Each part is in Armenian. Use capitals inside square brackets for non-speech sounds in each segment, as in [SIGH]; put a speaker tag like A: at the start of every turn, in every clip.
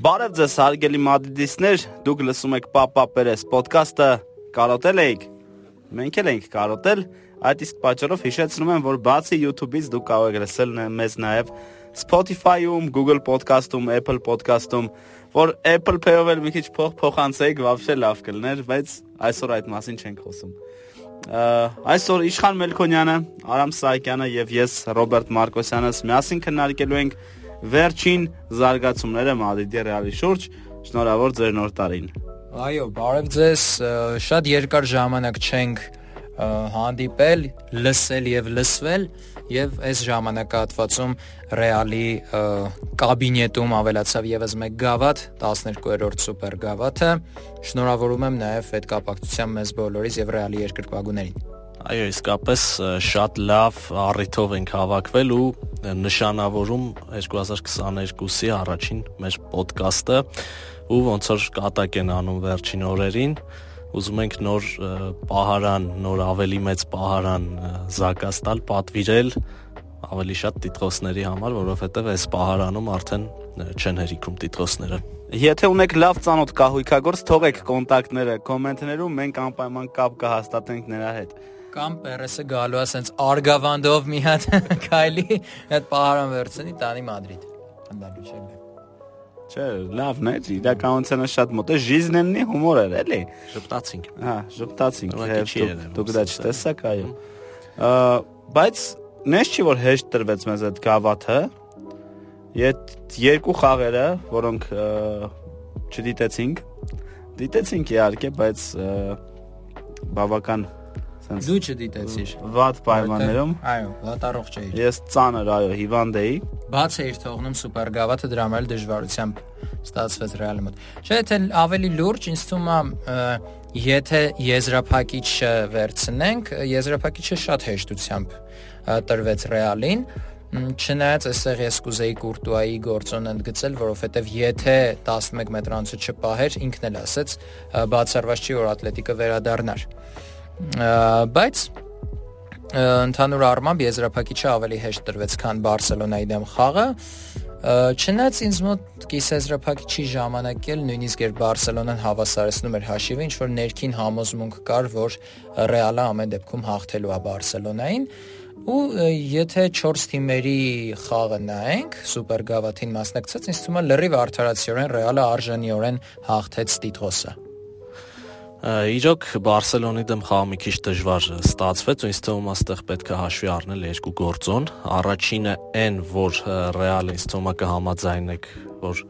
A: Բարև ձեզ, հարգելի մադրիդիստներ, դուք լսում եք Papa Perez podcast-ը։ Կարոտել եք։ Մենք էլ ենք կարոտել, այդ իսկ պատճառով հիշեցնում եմ, որ բացի YouTube-ից դուք կարող եք լսել մեզ նաև Spotify-ում, Google Podcast-ում, Apple Podcast-ում, որ Apple Pay-ով էլ մի քիչ փող փոխանցեիք, բավարշե լավ կլներ, բայց այսօր այդ մասին չենք խոսում։ Այսօր Իշխան Մելքոնյանը, Արամ Սահակյանը եւ ես Ռոբերտ Մարկոսյանս միասին քննարկելու ենք վերջին զարգացումները Մադրիդի Ռեալի շուրջ։ Շնորհավոր ձեր նոր տարին։
B: Այո, բարև ձեզ։ Շատ երկար ժամանակ չենք հանդիպել, լսել եւ լսվել եւ այս ժամանակահատվածում Ռեալի կաբինետում ավելացավ եւս մեկ գավաթ, 12-րդ սուպեր գավաթը։ Շնորհավորում եմ նաեւ այդ կապակցությամբ մեզ բոլորիս եւ Ռեալի երկրպագուներին։
C: Այո, իսկապես շատ լավ առիթով ենք հավաքվել ու նշանավորում 2022-ի առաջին մեր ոդկասթը ու ոնց որ կատակ են անում վերջին օրերին ուզում ենք նոր պահարան, նոր ավելի մեծ պահարան տալ, պատվիրել ավելի շատ տիտրոսների համար, որովհետև այս պահարանում արդեն չեն հերիքում տիտրոսները։
A: Եթե ունեք լավ ծանոթ կահույքագործ, թողեք կոնտակտները կոմենտներում, մենք անպայման կապ կհաստատենք նրա հետ
B: կամ Պերեսը գալու է ասենց արգավանդով մի հատ [LAUGHS] քայլի այդ պահարան վերցնի տանի Մադրիդ։ Անդալու չէ։
A: Չէ, լավն է, իրականությանը շատ մոտ է, ժիզնենի հումոր էր, էլի։
C: Ժպտացինք։
A: Հա, ժպտացինք։ Դուք դա չտեսաք, այո։ Բայց նես չի որ հեշտ տրվեց մեզ այդ գավաթը։ Ետ երկու խաղերը, որոնք չդիտեցինք։ Դիտեցինք իհարկե, բայց բավական
B: Սենց դու չդիտեցիր։
A: Վատ պայմաններում։
B: Այո, վատ առողջ էիր։
A: Ես ծանր, այո, հիվանդ էի։
B: Բաց էիր թողնում սուպեր գավաթը դրա համար դժվարությամբ ստացվեց ռեալի մոտ։ Չէ, թե ավելի լուրջ ինձ թվում է եթե եզրափակիչը վերցնենք, եզրափակիչը շատ հեշտությամբ տրվեց ռեալին Չնայած այստեղ ես կուզեի Կուրտուայի գործոն ընդգծել, որովհետև եթե 11 մետրանոցը չպահեր, ինքն էլ ասեց, բացառված չի որ Ատլետիկը վերադառնար բայց ընդհանուր առմամբ եզրափակիչը ավելի հեշտ տրվեց, քան Բարսելոնայի դեմ խաղը։ Չնայած ինձ մոտ կիսեզրափակիչի ժամանակ էլ նույնիսկ երբ Բարսելոնան հավասարեցնում էր հաշիվը, ինչ որ ներքին համոզմունք կար, որ Ռեալը ամեն դեպքում հաղթելու է Բարսելոնային, ու եթե 4 թիմերի խաղը նայենք, սուպեր գավաթին մասնակցած, ինձ թվում է լրիվ արդարացիորեն Ռեալը արժանիորեն հաղթեց Տիտղոսը։
C: Իրոք Բարսելոնի դեմ խաղը մի քիչ դժվար ստացվեց, ինձ թվում է այստեղ պետք է հաշվի առնել երկու գործոն։ Առաջինը այն, որ Ռեալը ինձ թվում է կհամաձայնեք, որ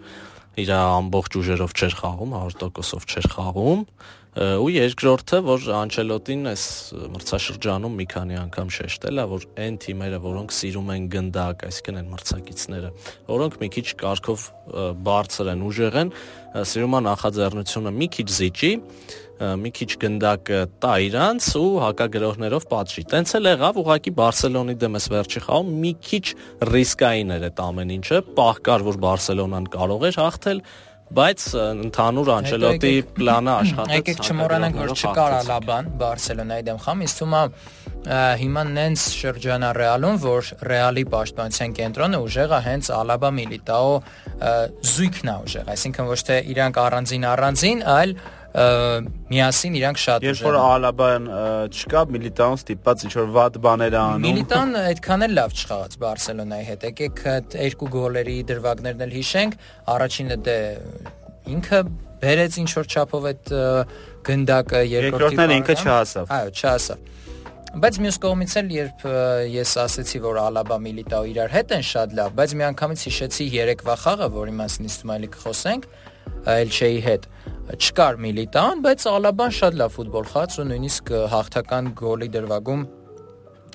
C: իր ամբողջ ուժերով չէր խաղում, 100%-ով չէր խաղում, ու երկրորդը, որ Անչելոտին այս մրցաշրջանում մի քանի անգամ շեշտել է, որ այն թիմերը, որոնք սիրում են գնդակ, այսինքն այն մրցակիցները, որոնք մի քիչ կարգով բարձր են, ուժեղ են, սիրում են նախաձեռնությունը մի քիչ զիջի, մի քիչ գնդակ տա իրանց ու հակագրողներով պատժի։ Տենց էլ եղավ, ուղղակի Բարսելոնի դեմ էս վերջի խաղում մի քիչ ռիսկային էր այդ ամեն ինչը, պահ կար, որ Բարսելոնան կարող էր հաղթել, բայց ընդհանուր Անչելոտի պլանը աշխատեց։
B: Եկեք չմոռանանք, որ չկար Ալաբան Բարսելոնայի դեմ խամ, իսկ թվում է հիմա նենց շրջանա Ռեալում, որ Ռեալի պաշտպանության կենտրոնը ուժեղը հենց Ալաբա Միլիտաո զույգն է ուժեղ, այսինքն ոչ թե իրանք առանձին առանձին, այլ միասին իրանք շատ
A: Երբ որ Ալաբան չկա, Միլիտան ստիպած ինչ որ վատ բաներ անում։
B: Միլիտան այդքան էլ լավ չխաղաց Բարսելոնայի հետ։ Եկեք այդ երկու գոլերի դրվագներն էլ հիշենք։ Առաջինը դե ինքը բերեց ինչ որ չափով այդ գնդակը
A: երկրորդները ինքը չհասավ։
B: Այո, չհասավ։ Բայց մյուս կողմից էլ երբ ես ասացի, որ Ալաբա Միլիտաո իրար հետ են շատ լավ, բայց միանգամից հիշեցի երեկվա խաղը, որի մասին իստում այլի կխոսենք, Էլչեի հետ չկար Միլիտան, բայց Ալաբան շատ լավ ֆուտբոլ խաց ու նույնիսկ հաղթական գոլի դրվագում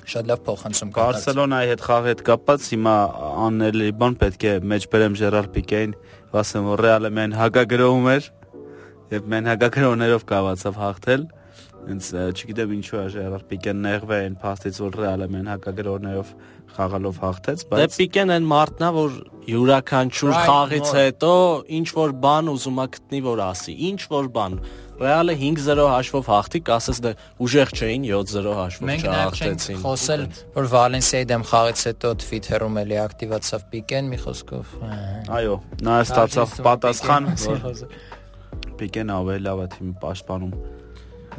B: շատ լավ փոխանցում
A: կա։ Բարսելոնայի հետ խաղի հետ կապված հիմա աննելի բան պետք է մեջ բերեմ Ժերար Պիկեին, ասեմ որ Ռեալը մեն հակագրովում էր եւ մեն հակագրողներով կարողացավ հաղթել Հենց չգիտեմ ինչու է Ժերար Պիկեն նեղվե այն փաստից որ Ռեալը մեն հակագրորներով խաղալով հաղթեց,
C: Դե
A: բայց
C: Պիկեն այն մարդն է, որ յուրաքանչյուր խաղից հետո ինչ որ բան ուզում է գտնի որ ասի, ինչ որ բան։ Ռեալը 5-0 հաշվով հաղթի, կասես դե ուժեղ չէին 7-0 հաշվով
B: Մենք
C: չհաղթեցին։
B: խոսել, որ Վալենսիայի դեմ խաղից հետո Twitter-ում էլի ակտիվացավ Պիկեն մի խոսքով։
A: այո, նա ստացավ պատասխան, որ [LAUGHS]
B: որ
A: Պիկեն ավելի լավ է թիմի պաշտպանում։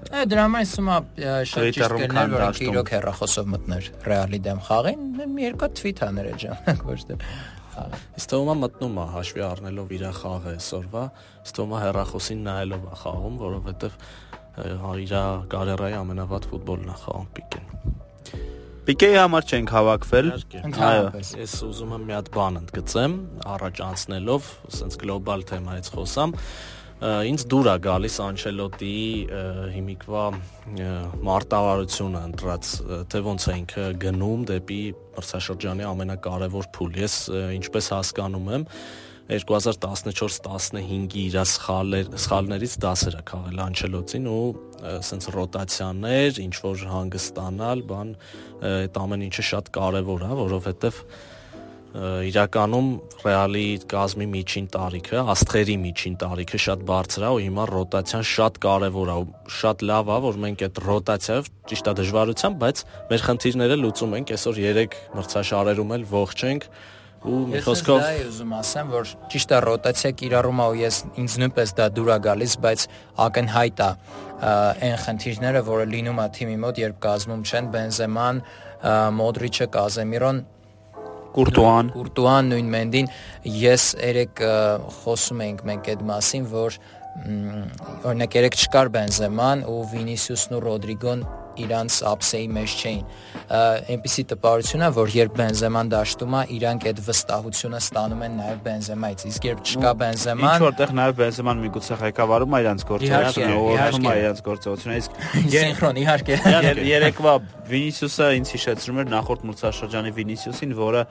B: Է դրա համար ասում եմ շատ ճիշտ
A: քան
B: որ իրոք հեռախոսով մտներ Ռեալի դեմ խաղին, մի երկու թվիթ աներ ջան, ոչ թե
C: թվում է մտնում է հաշվի առնելով իր խաղը այսօրվա, է հերախոսին նայելով է խաղում, որովհետև իր կարիերայի ամենավատ ֆուտբոլն է խաղում Պիկեն։
A: Պիկեի համար չենք հավաքվել։
B: Ընդհանրապես։
C: Ես ուզում եմ մի հատ բան ընդգծեմ, առաջ անցնելով, ասենց գլոբալ թեմայից խոսամ, ինձ դուր է գալիս Անչելոտիի հիմիկվա մարտավարությունը ընտրած, թե ոնց է ինքը գնում դեպի մրցաշրջանի ամենակարևոր փուլ։ Ես ինչպես հասկանում եմ, 2014-15-ի իր սխալներ սխալներից դասեր է քաղել Անչելոտին ու ասենց ռոտացիաներ, ինչ որ հանգստանալ, բան այդ ամեն ինչը շատ կարևոր է, որովհետև ը, իրականում Ռեալի կազմի միջին տարիքը, աստղերի միջին տարիքը շատ բարձր է ու հիմա ռոտացիան շատ կարևոր է ու շատ լավ է, որ մենք այդ ռոտացիայով ճիշտ է դժվարությամբ, բայց մեր խնդիրները լուծում ենք այսօր 3 մրցաշարերում էլ ողջ ենք ու մի
B: Ես
C: խոսքով
B: դա ուզում ասեմ, որ ճիշտ է ռոտացիա կիրառում է ու ես ինձ նույնպես դա դուր է գալիս, բայց ակնհայտ է այն խնդիրները, որը լինում է թիմի մոտ, երբ կազմում չեն Բենզեման, Մոդրիչը, Կազեմիրոն,
A: Կուրտուան
B: Կուրտուան նույն մենդին ես երեք խոսում էինք մենք այդ մասին, որ օրինակ երեք չկար Բենզեման ու Վինիսիուսն ու Ռոդրիգոն իրանց ապսեի մեջ չէին։ Այնպիսի տպարություն է, որ երբ Բենզեման դաշտում է, իրանք այդ վստահությունը ստանում են նաև Բենզեմայից։ Իսկ երբ չկա
A: ինչ
B: Բենզեման,
A: որտեղ նաև Բենզեման միգուցե ղեկավարում է իրանց գործողությունը, ուղղում է իրանց գործողությունը, իսկ [LAUGHS]
B: սինխրոն իհարկե։
A: Եր- Երեկվա Վինիսիուսը ինձ հիշեցնում էր նախորդ մրցաշրջանի Վինիսիուսին, որը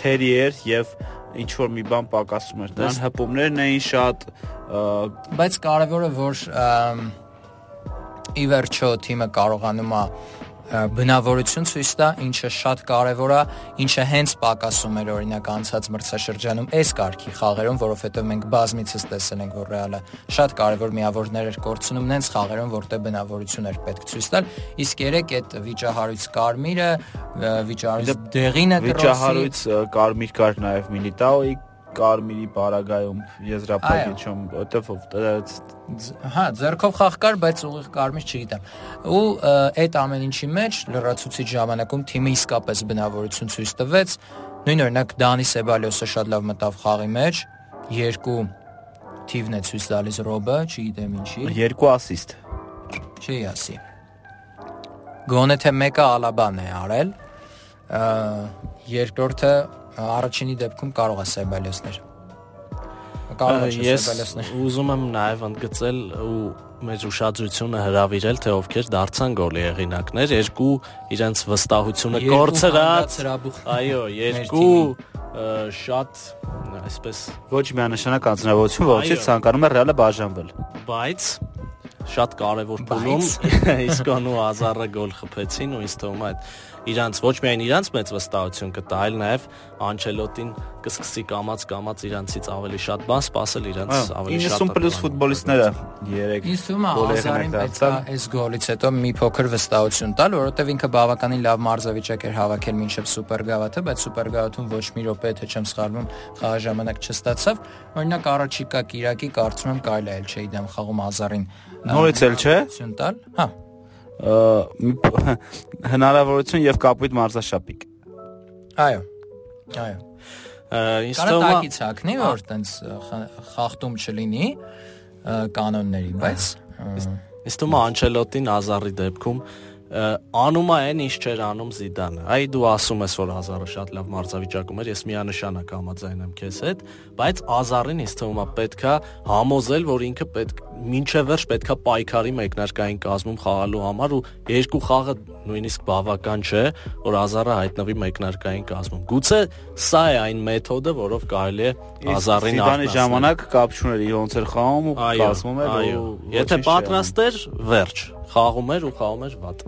A: թերի էր եւ ինչ որ մի բան պակասում էր։ Դրան հպումներն էին շատ
B: Բայց կարևորը որ ի վերջո թիմը կարողանում է բնավորություն ցույց տա, ինչը շատ կարևոր է, ինչը հենց պակասում էր օրինակ անցած մրցաշրջանում այս կարգի խաղերում, որովհետև մենք բազմիցս տեսել ենք, որ Ռեալը շատ կարևոր միավորներ էր կորցնում նենց խաղերում, որտեղ բնավորություն էր պետք ցույց տալ, իսկ երեք այդ վիճահարույց Կարմիրը, վիճահարույց Դեղինը
A: վիճահարույց կարմիր կար նաև Միլիտաոյի կարմիրի բարագայում եզրափակիչում, որտեվ
B: Հա, ձերքով խաղ կար, բայց ուղիղ կարմիր չգիտեմ։ Ու այդ ամեն ինչի մեջ լրացուցիչ ժամանակում թիմը իսկապես բնավորություն ցույց տվեց։ Նույն օրինակ Դանի Սեբալյոսը շատ լավ մտավ խաղի մեջ, երկու թիվն է ցույց տալիս Ռոբը, չգիտեմ ինչի,
A: երկու ասիստ։
B: չի ասի։ Գոնե թե մեկը Ալաբան է արել, երկրորդը առաջինի դեպքում կարող է Սեբալյոսներ։ Կարող է Սեբալյոսներ։
C: ուզում եմ նաև ընդգծել ու մեր ուշադրությունը հրավիրել թե ովքեր դարձան գոլի եղինակներ, երկու իրենց վստահությունը կորցրած Այո, երկու շատ այսպես
A: Ոչ միանշանակ անձնավորություն, որովհետեւ ցանկանում է Ռեալը բաժանվել։
C: բայց շատ կարևոր փուլում [LAUGHS] [LAUGHS] Իսկոնու Ազարը գոլ խփեցին ու ինձ թվում է այդ իրանց ոչ միայն իրանց մեծ վստահություն կտա, այլ նաև Անչելոտին կսկսի կամած-կամած իրանցից ավելի շատ բան սпасել իրանց ավելի շատ
A: 90+ ֆուտբոլիստները 3 50-ը
B: Ազարին պետք է այս գոլից հետո մի փոքր վստահություն տալ, որովհետև ինքը բավականին լավ մարզավիճակ էր հավաքել մինչև Սուպերգավաթը, բայց Սուպերգավաթում ոչ մի րոպե եթե չեմ սխալվում, խաղի ժամանակ չստացավ։ Օրինակ առաջիկա Կիրակի կարծում եմ կարելի է Էլչեի դեմ խաղում Ազարին։
A: Նորից էլ չէ։
B: Տալ։ Հա
A: հնարավորություն եւ կապույտ մարզաշապիկ։
B: այո։ Այո։
C: Ինձ թվում է
B: տակից հակնի, որ տենց խախտում չլինի կանոնների, բայց
C: Իսկ թվում է Անչելոտին Ազարի դեպքում անում է այն ինչ չէր անում Զիդանը։ Այ դու ասում ես, որ Ազարը շատ լավ մարզավիճակում էր, ես միանշանակ համաձայն եմ քեզ հետ, բայց Ազարին ինձ թվում է պետքա համոզել, որ ինքը պետք մինչև վերջ պետքա պայքարի մեկնարկային կազմում խաղալու համար ու երկու խաղը նույնիսկ բավական չէ, որ Ազարը հայտնվի մեկնարկային կազմում։ Գուցե սա է այն մեթոդը, որով կարելի է Ազարին
A: արտասանել։ ժամանակ կապ չուներ ոնց էր խաղում ու կազմում էր
C: ու եթե պատրաստ էր, վերջ, խաղում էր ու խաղում էր վատ։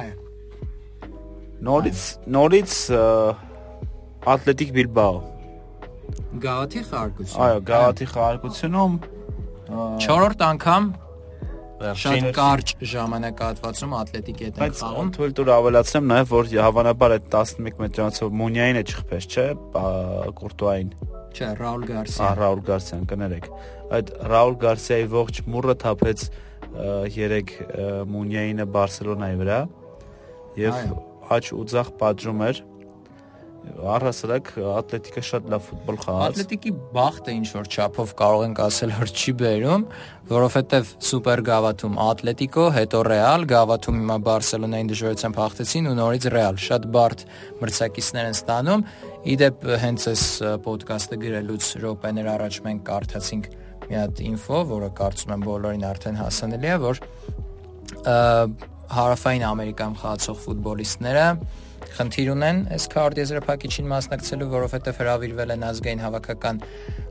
B: Այո։
A: Նորից նորից Ատլետիկ Բիլբաո։
B: Գավաթի խաղարկություն։
A: Այո, Գավաթի խաղարկությունում
B: 4-րդ անգամ Շատ կարճ ժամանակահատվածում ատլետիկի հետ են խաղում։
A: Թույլ տուր ավելացնեմ նաև որ հավանաբար այդ 11 մետրանոցով Մունյային է չխփես, չէ՞, Կուրտուային։
B: Չէ, Ռաուլ Գարսիա։
A: Ահա Ռաուլ Գարսիան կներեք։ Այդ Ռաուլ Գարսիայի ողջ մուրը թափեց 3 Մունյայինը Բարսելոնայի վրա եւ աչ ու ցախ պատժում էր առհասարակ Ատլետիկը շատ լավ ֆուտբոլ խաղաց։
B: Ատլետիկի բախտը ինչ որ չափով կարող ենք ասել որ չի բերում, որովհետև սուպեր գավաթում Ատլետիկո, հետո Ռեալ, գավաթում հիմա Բարսելոնային դժվարությամբ հաղթեցին ու նորից Ռեալ։ Շատ բարդ մրցակիցներ են ստանում։ Իդեպ հենց այս ոդկասթը գրելուց րոպեներ առաջ մենք կարդացինք մի հատ ինֆո, որը կարծում եմ բոլորին արդեն հասանելի է, որ հարավային Ամերիկայում խաղացող ֆուտբոլիստները խնդիր ունեն այս քարդ եզրափակիչին մասնակցելու, որովհետև հravirվել են ազգային հավաքական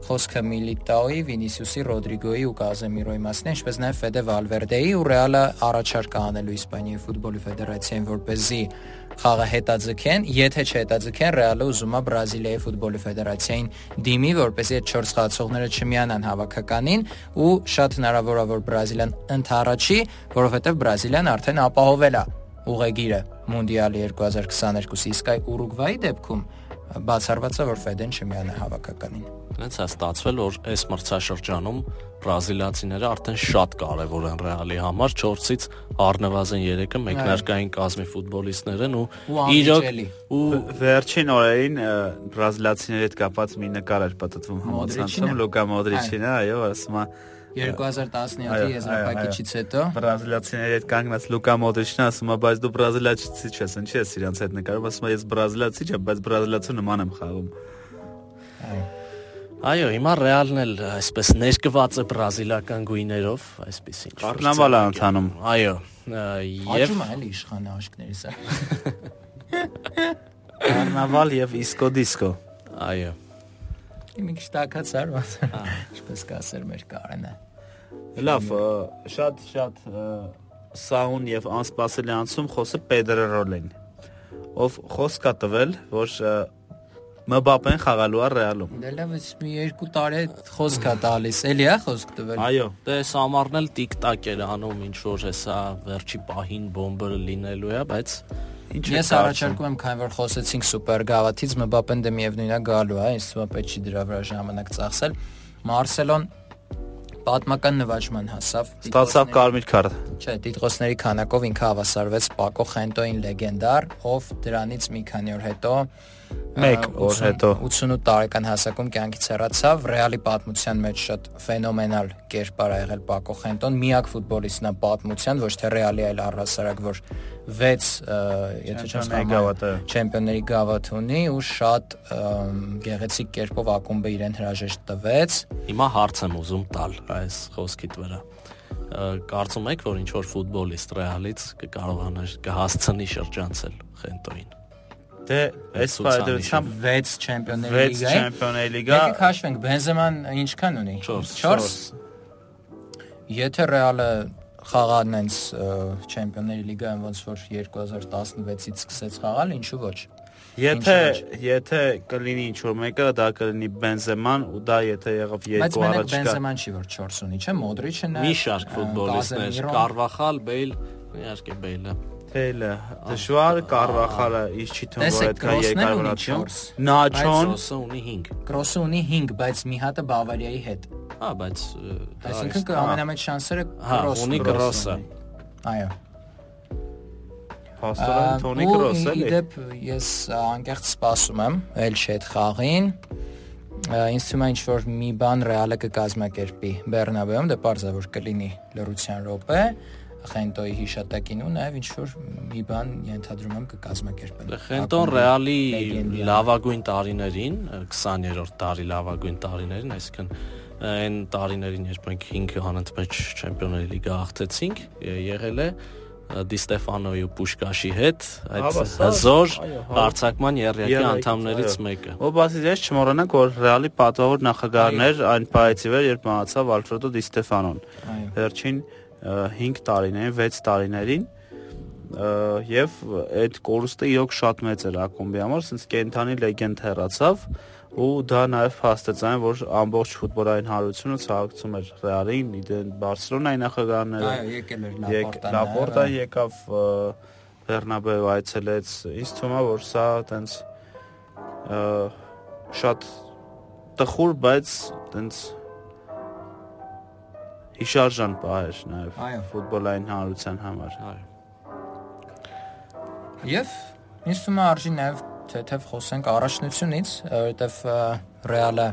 B: խոսքը Միլիտաոյի, Վինիսիուսի, Ռոդրիգոյի ու Կազեմիրոյի մասն, ինչպես նաև Ֆեդե Վալվերդեի ու Ռեալը առաջարկ անելու Իսպանիայի ֆուտբոլի ֆեդերացիային, որպեսզի խաղը հետաձգեն, եթե չհետաձգեն, Ռեալը ուզում է Բրազիլիայի ֆուտբոլի ֆեդերացիային դիմի, որպեսզի այդ 4 խաղացողները չմիանան հավաքականին ու շատ հնարավոր է որ Բրազիլիան ընթառաջի, որովհետև Բրազիլիան արդեն ապահովել է ուղեգիրը Մունդիալի 2022-ի իսկ այ Ուրուգվայի դեպքում բացառված է որ Ֆեդեն չմիանա հավաքականին։
C: Հենց է ստացվել որ այս մրցաշրջանում բրազիլացիները արդեն շատ կարևոր են Ռեալի համար 4-ից առնվազն 3-ը մեկնարկային կազմի ֆուտբոլիստներ են ու
B: իրոք
A: ու վերջին օրերին բրազիլացիների հետ կապված մի նկար էր պատտվում համացանցում Լուկա Մոդրիչին, այո, ասում է
B: 2017-ի եզրափակիչից հետո
A: բրազիլացիների հետ կանգնած Լուկա Մոդրիչն ասում է, բայց դու բրազիլացի չես, ինչի՞ ես իրանց հետ նկարում, ասում է, ես բրազիլացի չեմ, բայց բրազիլացու նման եմ խաղում։
C: Այո, հիմա Ռեալն էլ այսպես ներկված է բրազիլական գույներով, այսպես ինչ։
A: Կարնավալ է ընթանում։
C: Այո,
B: եւ Աճում է էլի իշխանը աշկների սա։ [LAUGHS]
A: Կարնավալ եւ իսկո դիսկո։
C: Այո։
B: Մի քիչ տակացար, ինչպես կասեր մեր Կարենը։
A: Լավ, շատ շատ սաուն եւ անսպասելի անցում խոսը Պեդրը ռոլին։ Ով խոսք կա տվել, որ Մբապեն խաղալու է Ռեալում։
B: Դե լավ, ես մի երկու տարի խոսք է տալիս, էլի է խոսք տվել։
C: Այո, դե Սամարն էլ տիկ-տակ էր անում, ինչ որ հեսա վերջի պահին բոմբը լինելու է, բայց
B: Ինչ ես առաջարկում եմ, քանի որ խոսեցինք սուպեր գավաթից, Մբապեն դե միևնույնն է գալու, հա, ինձ թվում է պետք չի դրա վրա ժամանակ ծախսել։ Մարսելոն պատմական նվաճման հասավ։
A: Ստացավ կարմիր քարտ։
B: Չէ, տիտղոսների քանակով ինքը հավասարվեց Պակո Խենտոին լեգենդար, ով դրանից մի քանի օր հետո
A: 1 օր հետո
B: 88 տարեկան հասակում կյանքից հեռացավ Ռեալի պատմության մեջ շատ ֆենոմենալ կերպար ա եղել Պակո Խենտոն միակ ֆուտբոլիստն է պատմության ոչ թե Ռեալի այլ առհասարակ որ 6 եթե չեմ
A: գավաթը
B: չեմպիոնների գավաթ ունի ու շատ գեղեցիկ կերպով ակումբը իրեն հրաժեշտ տվեց
C: հիմա հարց եմ ուզում տալ այս խոսքիդ վրա կարծում եք որ ինչ որ ֆուտբոլիստ Ռեալից կկարողանա կհասցնի շրջանցել Խենտոին
A: Դե այս պայմանությամբ
B: 6 չեմպիոնների լիգա։
A: 6 չեմպիոնների լիգա։
B: Եկեք հաշվենք, Բենզեման ինչքան ունի։
C: 4։
B: 4։ Եթե Ռեալը խաղան այնց չեմպիոնների լիգայում ոնց որ 2016-ից սկսեց խաղալ, ինչու ոչ։
A: Եթե եթե կլինի ինչ որ մեկը, դա կլինի Բենզեման ու դա եթե եղավ երկու առաջ կա։
B: Բայց Բենզեման չի որ 4 ունի, չէ՞, Մոդրիչը նա։
C: Մի շարք ֆուտբոլիստներ, Կարվախալ, Բեյլ, իհարկե Բեյլը։
A: Բեյլը դժվար Կարվախալը ինչ չի թվում որ այդքան երկարորացում Նաչոն
C: Կրոսը ունի 5
B: Կրոսը ունի 5 բայց մի հատը Բավարիայի հետ
C: հա բայց
B: այսինքն ամենամեծ շանսերը
C: Կրոսը ունի Կրոսը
B: այո
A: Հաստորեն Թոնի Կրոսը էլի
B: Իդեպ ես անկեղծ սպասում եմ Էլչի հետ խաղին ինձ թվում է ինչ որ մի բան ռեալը կկազմակերպի Բեռնաբեում, դե պարզ է որ կլինի լրության րոպե, Խենտոյի հիշատակին ու նաև ինչ որ մի բան ենթադրում եմ կկազմակերպեն։
C: Խենտոն ռեալի լավագույն տարիներին, 20-րդ տարի լավագույն տարիներին, այսինքն այն տարիներին, երբ մենք 5 անընդմեջ չեմպիոնների լիգա հաղթեցինք, եղել է Դի Ստեֆանոյի ու Պուշկաշի հետ այդ հզոր հարցակման երյակի անդամներից մեկը։
A: Ո բացի ես չմոռանանք որ Ռեալի պատվավոր նախագահներ այն պայծի վեր երբ մահացավ Ալֆրեդո Դի Ստեֆանոն։ Վերջին 5 տարիներին, 6 տարիներին եւ այդ կորուստը իրոք շատ մեծ էր ակումբի համար, ասես կենթանի լեգենդ հեռացավ ու դա նաև փաստեց այն, որ ամբողջ ֆուտբոլային հարությունը ցավակցում էր Ռեալին, իդեն Բարսելոնայի նախագահները։
B: Այո, եկել էր Լապորտան։
A: Լապորտան եկավ Բեռնաբեու այցելեց։ Ինձ թվում է, որ սա տենց շատ տխուր, բայց տենց հիշարժան պահեր նաև ֆուտբոլային հանրության համար։
C: Այո։
B: Եվ ինձ թվում է արժի նաև թեթև խոսենք առաջնությունից, որովհետև Ռեալը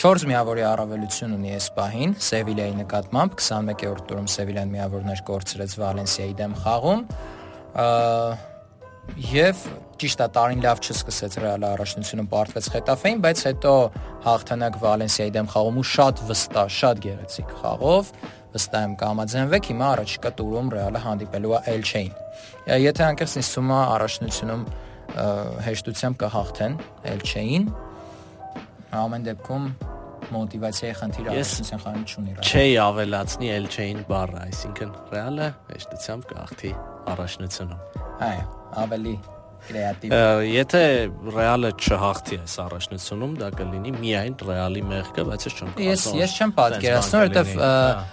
B: 4 միավորի առավելություն ունի այս պահին Սևիլիայի նկատմամբ 21-րդ տուրում Սևիլյան միավորներ կորցրեց Վալենսիայի դեմ խաղում եւ ճիշտ է տարին լավ չսկսեց Ռեալը առաջնությունում պարտվեց Խետաֆեին, բայց հետո հաղթանակ Վալենսիայի դեմ խաղում ու շատ վստահ, շատ գեղեցիկ խաղով վստահ եմ կհամաձայնվեք հիմա առաջիկա տուրում Ռեալը հանդիպելու է Էլչեին։ Եթե անկեղծ ինձ թվում է առաջնությունում հեշտությամբ կհաղթեն Էլչեին։ Ամեն դեպքում մոտիվացիայի խնդիր առաջնության խաղին չունի։
C: Չէի ավելացնի Էլչեին բառը, այսինքն Ռեալը հեշտությամբ կհաղթի առաջնությունում։
B: Այո, ավելի կրեատիվ։
C: Եթե Ռեալը չհաղթի այս առաջնությունում, դա կլինի միայն Ռեալի մեղքը, բայց ես չեմ
B: Ես ես չեմ պատկերացնում, որովհետև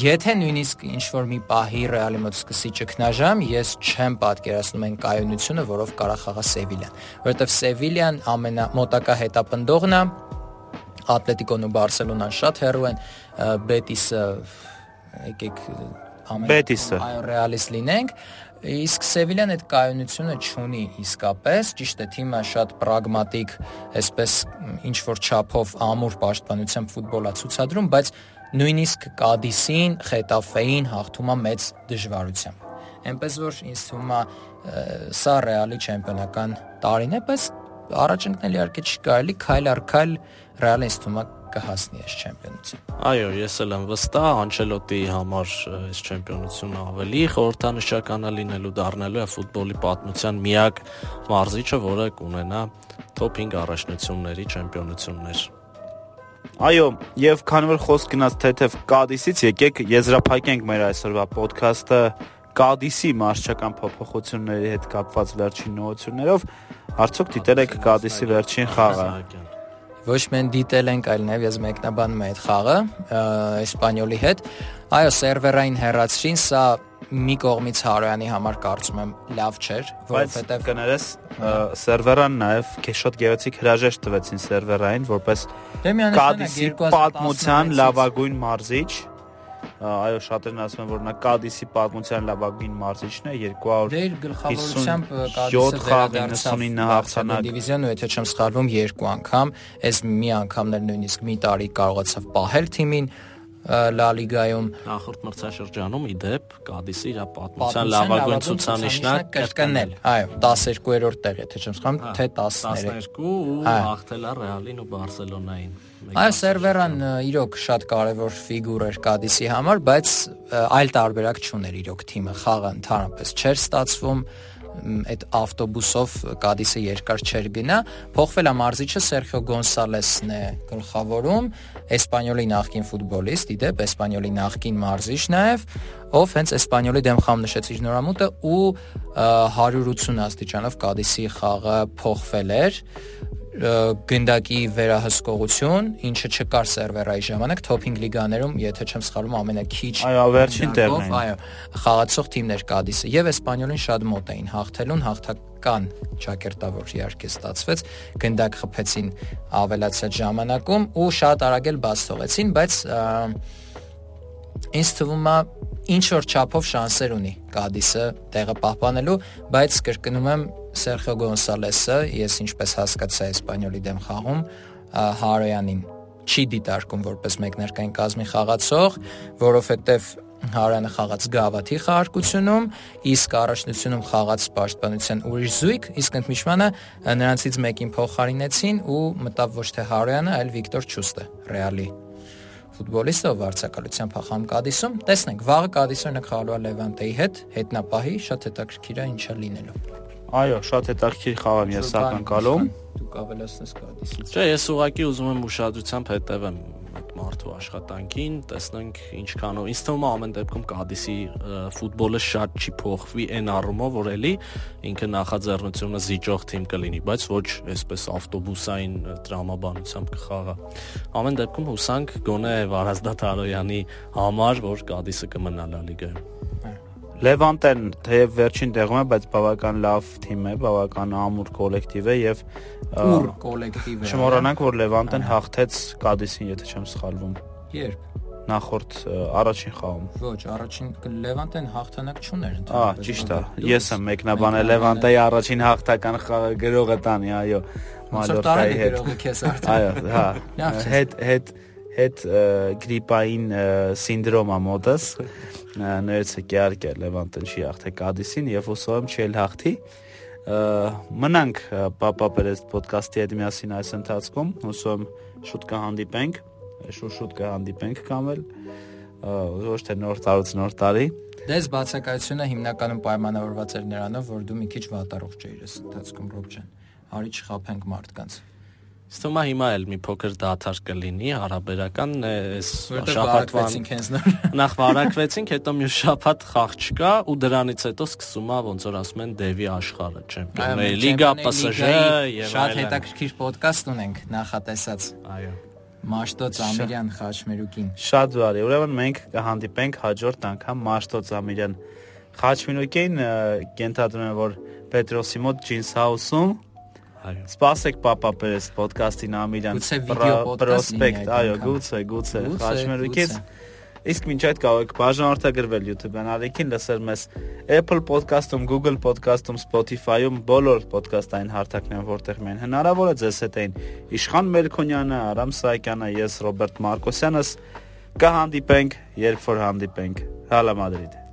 B: եթե նույնիսկ ինչ որ մի պահի Ռեալի մոտ սկսի ճգնաժամ, ես չեմ պատկերացնում այն կայունությունը, որով կարա խաղա Սևիլյան, որովհետև Սևիլյան ամենամոտակա հետապնդողն է, Ատլետիկոն ու Բարսելոնան շատ հեռու են, Բետիսը եկեք
A: ամեն Բետիսը
B: այո ռեալիստ լինենք իսկ Սևիլյան այդ կայունությունը չունի իսկապես ճիշտ է թիմը շատ պրագմատիկ այսպես ինչ որ չափով ամուր պաշտպանությամբ ֆուտբոլա ցուցադրում բայց նույնիսկ Կադիսին, Խետաֆեին հաղթում է մեծ դժվարությամբ։ Էնպես որ ինձ թվում է սա ռեալի չեմպիոնական տարին է, բայց առաջ ընկնել իհարկե չի կարելի, քայլ առ քայլ ռեալը ինձ թվում է կհասնի այս չեմպիոնություն։
C: Այո, ես էլ եմ վստահ, Անչելոտի համար այս չեմպիոնությունը ավելի խորհրդանշական է լինելու դառնալու է ֆուտբոլի պատմության միակ մարզիչը, որը կունենա top 5 առաջնությունների չեմպիոնություններ։
A: Այո, եւ քանի որ խոսք գնաց թեթև Կադիսից, եկեք եզրափակենք մեր այսօրվա ոդքասթը Կադիսի մարշչական փոփոխությունների հետ կապված վերջին նորություններով։ Արդյոք դիտել եք Կադիսի վերջին խաղը։
B: Ոչ միայն դիտել ենք, այլ նաև ես մեկնաբանում եմ այդ խաղը Իսպանիոլի հետ։ Այո, սերվերային հեռացրին, սա մի կողմից Հարոյանի համար կարծում եմ լավ չէր,
A: որովհետև կներես սերվերան նաև շատ գեղեցիկ հրաժեշտ տվեցին սերվերային որպես
B: դե
A: Կադիսի պատմության լավագույն մարզիչ այո շատերն ասում են որ նա Կադիսի պատմության լավագույն մարզիչն է 200
B: դե իր գլխավորությամբ Կադիսը վերադարձավ 99 հաղթանակ դիվիզիոն ու եթե չեմ սխալվում երկու անգամ այս մի անգամներ նույնիսկ մի տարի կարողացավ պահել թիմին Լա Լիգայում
C: նախորդ մրցաշրջանում ի դեպ Կադիսի իր պատմության լավագույն ցուցանիշն է
B: կրկնել։ Այո, 12-րդ տեղ, եթե չեմ սխալվում, թե 13։
C: 12 ու հաղթել է Ռեալին ու Բարսելոնային։
B: Այո, Սերվերան իրոք շատ կարևոր ֆիգուր էր Կադիսի համար, բայց այլ տարբերակ չուներ իրոք թիմը։ Խաղը ընդհանրապես չէր ստացվում այդ ավտոբուսով Կադիսը երկար չէր գնա, փոխվել է մարզիչը Սերխիո Գոնսալեսն է գլխավորում, Էսպանյոլի նախկին ֆուտբոլիստ, իդեպ Էսպանյոլի նախկին մարզիչ նաև, ով հենց Էսպանյոլի դեմ խամ նշեց իր նորամուտը ու 180 աստիճանով Կադիսի խաղը փոխվել էր գնդակի վերահսկողություն, ինչը չկար սերվերայի ժամանակ 5 լիգաներում, եթե չեմ սխալվում, ամենաքիչ
A: այո, վերջին տեղն
B: է։ Այո, խաղացող թիմներ Կադիսը եւ Էսպանյոլին շատ մոտ էին հաղթելուն, հաղթական ճակերտավոր իհարկե ստացվեց, գնդակ խփեցին ավելացած ժամանակում ու շատ արագ էլ բաց թողեցին, բայց ինձ թվում է ինչ որ չափով շանսեր ունի Կադիսը տեղը պահպանելու, բայց կրկնում եմ Սերխիո Գոնսալեսը, ես ինչպես հասկացա Իսպանիոլի դեմ խաղում, Հարոյանին չի դիտարկում որպես մեկնարկային կազմի խաղացող, որովհետև Հարանը խաղաց Գավաթի խաղարկությունում, իսկ առաջնությունում խաղաց Պաշտպանության ուրիշ զույգ, իսկ ընդմիջմանը նրանցից մեկին փոխարինեցին ու մտավ ոչ թե Հարյանը, այլ Վիկտոր Չուստը, Ռեալի ֆուտբոլիստը վարձակալության փախամ Կադիսում։ Տեսնենք, վաղը Կադիսը նկարալու է Լևանտեի հետ, հետնապահի շատ հետաքրքիր է ինչա լինելու։
A: Այո, շատ հետաքրքիր խաղ եմ ես ակնկալում։
B: Դուք ավելացնես Կադիսից։
C: Չէ, ես ուղղակի ուզում եմ ուշադրությամբ հետևեմ այդ մարդու աշխատանքին, տեսնենք ինչքանով։ Ինձ թվում է ամեն դեպքում Կադիսի ֆուտբոլը շատ չի փոխվի այն առումով, որ էլի ինքը նախաձեռնությունը զիջող թիմ կլինի, բայց ոչ այսպես ավտոբուսային տրամաբանությամբ կխաղա։ Ամեն դեպքում հուսանք գոնե Վարազդատ Արոյանի համար, որ Կադիսը կմնա Լա լիգայում։
A: Լևանտեն թեև վերջին տեղում է, բայց բավական լավ թիմ է, բավական ամուր կոլեկտիվ է եւ
B: ուր կոլեկտիվ է։
A: Չմոռանանք, որ Լևանտեն հաղթեց Կադիսին, եթե չեմ սխալվում։
B: Երբ
A: նախորդ առաջին խաղում։
B: Ոչ, առաջին Լևանտեն հաղթանակ չուներ
A: ընդհանրապես։ Ահա, ճիշտ է։ Ես եմ մեկնաբանել Լևանտեի առաջին հաղթական խաղը գրողը տանի, այո,
B: Մալորկայի հետ։
A: Այո, հա։ Հետ հետ հետ գրիպային սինդրոմա մոտս ներեցը կյարկե Լևանտեն չի հաղթե Կադիսին եւ եմ չի հաղթի մնանք Պապա Պերես ոդկասթի հետ միասին այս ընթացքում հուսով շուտ կհանդիպենք շուտ շուտ կհանդիպենք կամ էլ ոչ թե նոր տարուց նոր տարի
B: Դες բացակայությունը հիմնականում պայմանավորված էր նրանով, որ դու մի քիչ վատառողջ էիր այս ընթացքում Ռոբջան։ Արի չխափենք մարդկանց։
C: Ստոմա հիմա էլ մի փոքր դաթար կլինի հարաբերական այս
B: շաբաթվան [LAUGHS]
C: նախ վարակվեցինք, հետո մյուս շաբաթ խաղ չկա ու դրանից հետո սկսում է ոնց որ ասում են Դեվի աշխարհը, չեմպիոնների լիգա, PSG եւ
B: շատ հետաքրքիր ոդկաստ ունենք նախատեսած։
C: Այո։
B: Մաշտոց Ամիրյան Խաչմերուկին։
A: Շատ բարի։ Ուրեմն մենք կհանդիպենք հաջորդ անգամ Մաշտոց Ամիրյան Խաչմերուկին կենթադրում եմ որ Պետրոսի մոտ Jeans House-ում
C: Այո։
A: Սպասեք Պապա Պերես ոդկասթին Ամիրյան
B: պրոսպեկտ,
A: այո, գուցե, գուցե, Խաչմերուկից Իսկ մինչ այդ կարող եք բաժանորդագրվել YouTube-ն ալիքին, լսել մեզ Apple Podcast-ում, Google Podcast-ում, Spotify-ում, բոլոր ոդկասթային հարթակներում, որտեղ մեն հնարավոր է ձեզ հետ էին Իշխան Մելքոնյանը, Արամ Սահակյանը, ես Ռոբերտ Մարկոսյանս կհանդիպենք, երբ որ հանդիպենք։ Հալա Մադրիդ։